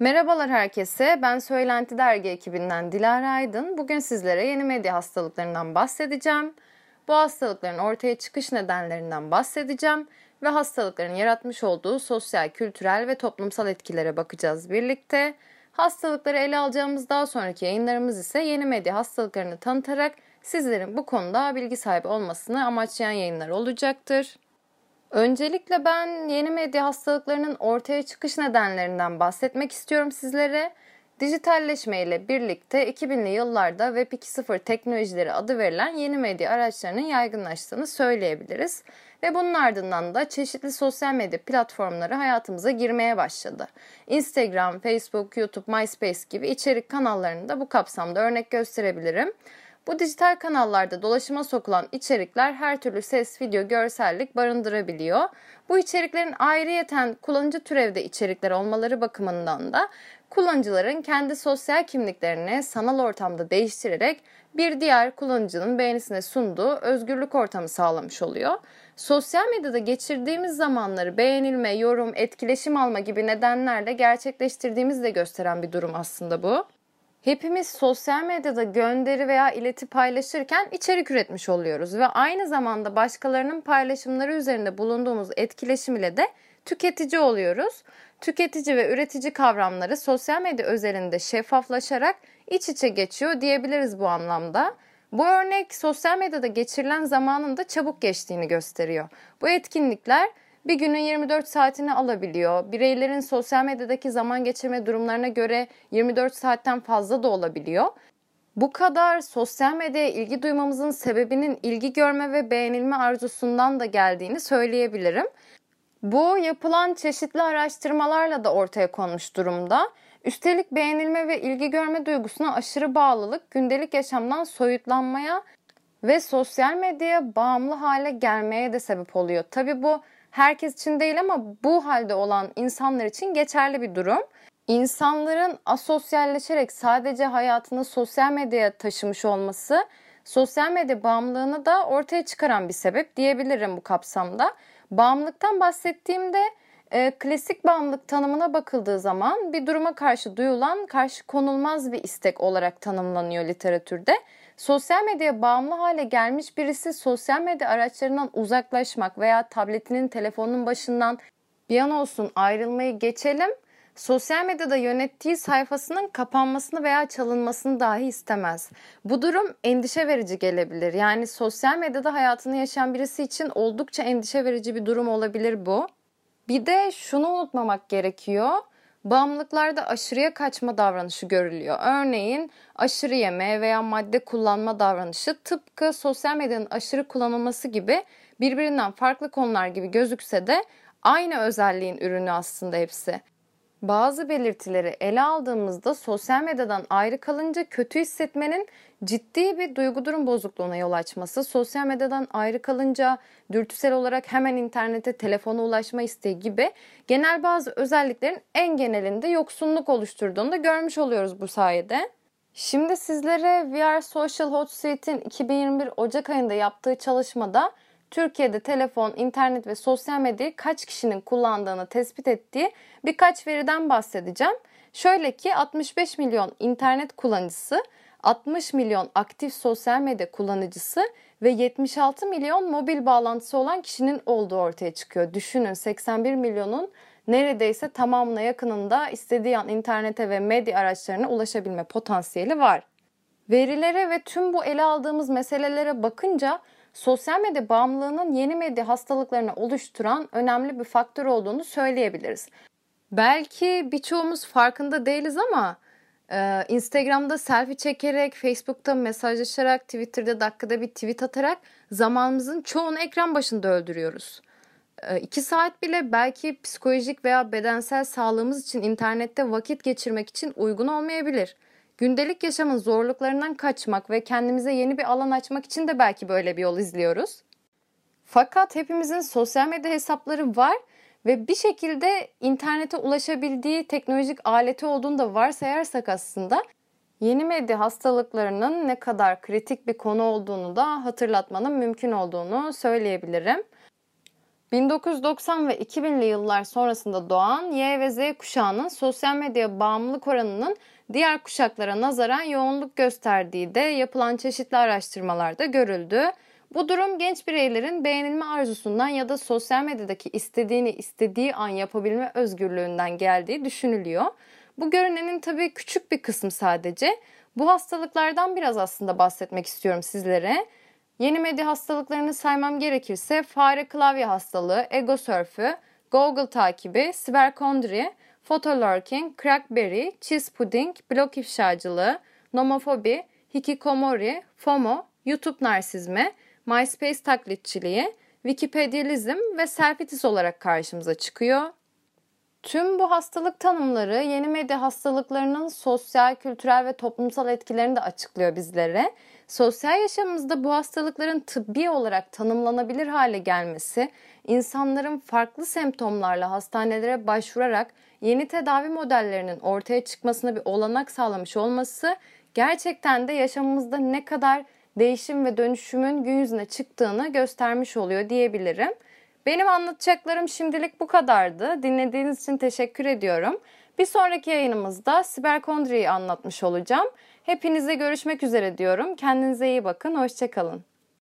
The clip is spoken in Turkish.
Merhabalar herkese. Ben Söylenti Dergi ekibinden Dilara Aydın. Bugün sizlere yeni medya hastalıklarından bahsedeceğim. Bu hastalıkların ortaya çıkış nedenlerinden bahsedeceğim ve hastalıkların yaratmış olduğu sosyal, kültürel ve toplumsal etkilere bakacağız birlikte. Hastalıkları ele alacağımız daha sonraki yayınlarımız ise yeni medya hastalıklarını tanıtarak sizlerin bu konuda bilgi sahibi olmasını amaçlayan yayınlar olacaktır. Öncelikle ben yeni medya hastalıklarının ortaya çıkış nedenlerinden bahsetmek istiyorum sizlere. Dijitalleşme ile birlikte 2000'li yıllarda Web 2.0 teknolojileri adı verilen yeni medya araçlarının yaygınlaştığını söyleyebiliriz. Ve bunun ardından da çeşitli sosyal medya platformları hayatımıza girmeye başladı. Instagram, Facebook, YouTube, MySpace gibi içerik kanallarını da bu kapsamda örnek gösterebilirim. Bu dijital kanallarda dolaşıma sokulan içerikler her türlü ses, video, görsellik barındırabiliyor. Bu içeriklerin ayrıyeten kullanıcı türevde içerikler olmaları bakımından da kullanıcıların kendi sosyal kimliklerini sanal ortamda değiştirerek bir diğer kullanıcının beğenisine sunduğu özgürlük ortamı sağlamış oluyor. Sosyal medyada geçirdiğimiz zamanları beğenilme, yorum, etkileşim alma gibi nedenlerle gerçekleştirdiğimizi de gösteren bir durum aslında bu. Hepimiz sosyal medyada gönderi veya ileti paylaşırken içerik üretmiş oluyoruz ve aynı zamanda başkalarının paylaşımları üzerinde bulunduğumuz etkileşim ile de tüketici oluyoruz. Tüketici ve üretici kavramları sosyal medya özelinde şeffaflaşarak iç içe geçiyor diyebiliriz bu anlamda. Bu örnek sosyal medyada geçirilen zamanın da çabuk geçtiğini gösteriyor. Bu etkinlikler bir günün 24 saatini alabiliyor. Bireylerin sosyal medyadaki zaman geçirme durumlarına göre 24 saatten fazla da olabiliyor. Bu kadar sosyal medyaya ilgi duymamızın sebebinin ilgi görme ve beğenilme arzusundan da geldiğini söyleyebilirim. Bu yapılan çeşitli araştırmalarla da ortaya konmuş durumda. Üstelik beğenilme ve ilgi görme duygusuna aşırı bağlılık gündelik yaşamdan soyutlanmaya ve sosyal medyaya bağımlı hale gelmeye de sebep oluyor. Tabi bu herkes için değil ama bu halde olan insanlar için geçerli bir durum. İnsanların asosyalleşerek sadece hayatını sosyal medyaya taşımış olması sosyal medya bağımlılığını da ortaya çıkaran bir sebep diyebilirim bu kapsamda. Bağımlılıktan bahsettiğimde e, klasik bağımlılık tanımına bakıldığı zaman bir duruma karşı duyulan karşı konulmaz bir istek olarak tanımlanıyor literatürde. Sosyal medyaya bağımlı hale gelmiş birisi sosyal medya araçlarından uzaklaşmak veya tabletinin telefonun başından bir an olsun ayrılmayı geçelim. Sosyal medyada yönettiği sayfasının kapanmasını veya çalınmasını dahi istemez. Bu durum endişe verici gelebilir. Yani sosyal medyada hayatını yaşayan birisi için oldukça endişe verici bir durum olabilir bu. Bir de şunu unutmamak gerekiyor. Bağımlılıklarda aşırıya kaçma davranışı görülüyor. Örneğin aşırı yeme veya madde kullanma davranışı tıpkı sosyal medyanın aşırı kullanılması gibi birbirinden farklı konular gibi gözükse de aynı özelliğin ürünü aslında hepsi. Bazı belirtileri ele aldığımızda sosyal medyadan ayrı kalınca kötü hissetmenin ciddi bir duygu durum bozukluğuna yol açması, sosyal medyadan ayrı kalınca dürtüsel olarak hemen internete, telefona ulaşma isteği gibi genel bazı özelliklerin en genelinde yoksunluk oluşturduğunu da görmüş oluyoruz bu sayede. Şimdi sizlere VR Social Hot Suite'in 2021 Ocak ayında yaptığı çalışmada Türkiye'de telefon, internet ve sosyal medyayı kaç kişinin kullandığını tespit ettiği birkaç veriden bahsedeceğim. Şöyle ki 65 milyon internet kullanıcısı, 60 milyon aktif sosyal medya kullanıcısı ve 76 milyon mobil bağlantısı olan kişinin olduğu ortaya çıkıyor. Düşünün 81 milyonun neredeyse tamamına yakınında istediği an internete ve medya araçlarına ulaşabilme potansiyeli var. Verilere ve tüm bu ele aldığımız meselelere bakınca sosyal medya bağımlılığının yeni medya hastalıklarını oluşturan önemli bir faktör olduğunu söyleyebiliriz. Belki birçoğumuz farkında değiliz ama e, Instagram'da selfie çekerek, Facebook'ta mesajlaşarak, Twitter'da dakikada bir tweet atarak zamanımızın çoğunu ekran başında öldürüyoruz. E, iki saat bile belki psikolojik veya bedensel sağlığımız için internette vakit geçirmek için uygun olmayabilir. Gündelik yaşamın zorluklarından kaçmak ve kendimize yeni bir alan açmak için de belki böyle bir yol izliyoruz. Fakat hepimizin sosyal medya hesapları var ve bir şekilde internete ulaşabildiği teknolojik aleti olduğunu da varsayarsak aslında yeni medya hastalıklarının ne kadar kritik bir konu olduğunu da hatırlatmanın mümkün olduğunu söyleyebilirim. 1990 ve 2000'li yıllar sonrasında doğan Y ve Z kuşağının sosyal medya bağımlılık oranının diğer kuşaklara nazaran yoğunluk gösterdiği de yapılan çeşitli araştırmalarda görüldü. Bu durum genç bireylerin beğenilme arzusundan ya da sosyal medyadaki istediğini istediği an yapabilme özgürlüğünden geldiği düşünülüyor. Bu görünenin tabii küçük bir kısmı sadece. Bu hastalıklardan biraz aslında bahsetmek istiyorum sizlere. Yeni medya hastalıklarını saymam gerekirse fare klavye hastalığı, ego sörfü, Google takibi, siberkondri, photolurking, crackberry, cheese pudding, blog ifşacılığı, nomofobi, hikikomori, FOMO, YouTube narsizmi, MySpace taklitçiliği, Wikipedializm ve selfitis olarak karşımıza çıkıyor. Tüm bu hastalık tanımları yeni medya hastalıklarının sosyal, kültürel ve toplumsal etkilerini de açıklıyor bizlere. Sosyal yaşamımızda bu hastalıkların tıbbi olarak tanımlanabilir hale gelmesi, insanların farklı semptomlarla hastanelere başvurarak yeni tedavi modellerinin ortaya çıkmasına bir olanak sağlamış olması gerçekten de yaşamımızda ne kadar değişim ve dönüşümün gün yüzüne çıktığını göstermiş oluyor diyebilirim. Benim anlatacaklarım şimdilik bu kadardı. Dinlediğiniz için teşekkür ediyorum. Bir sonraki yayınımızda siberkondriyi anlatmış olacağım. Hepinize görüşmek üzere diyorum. Kendinize iyi bakın. Hoşçakalın.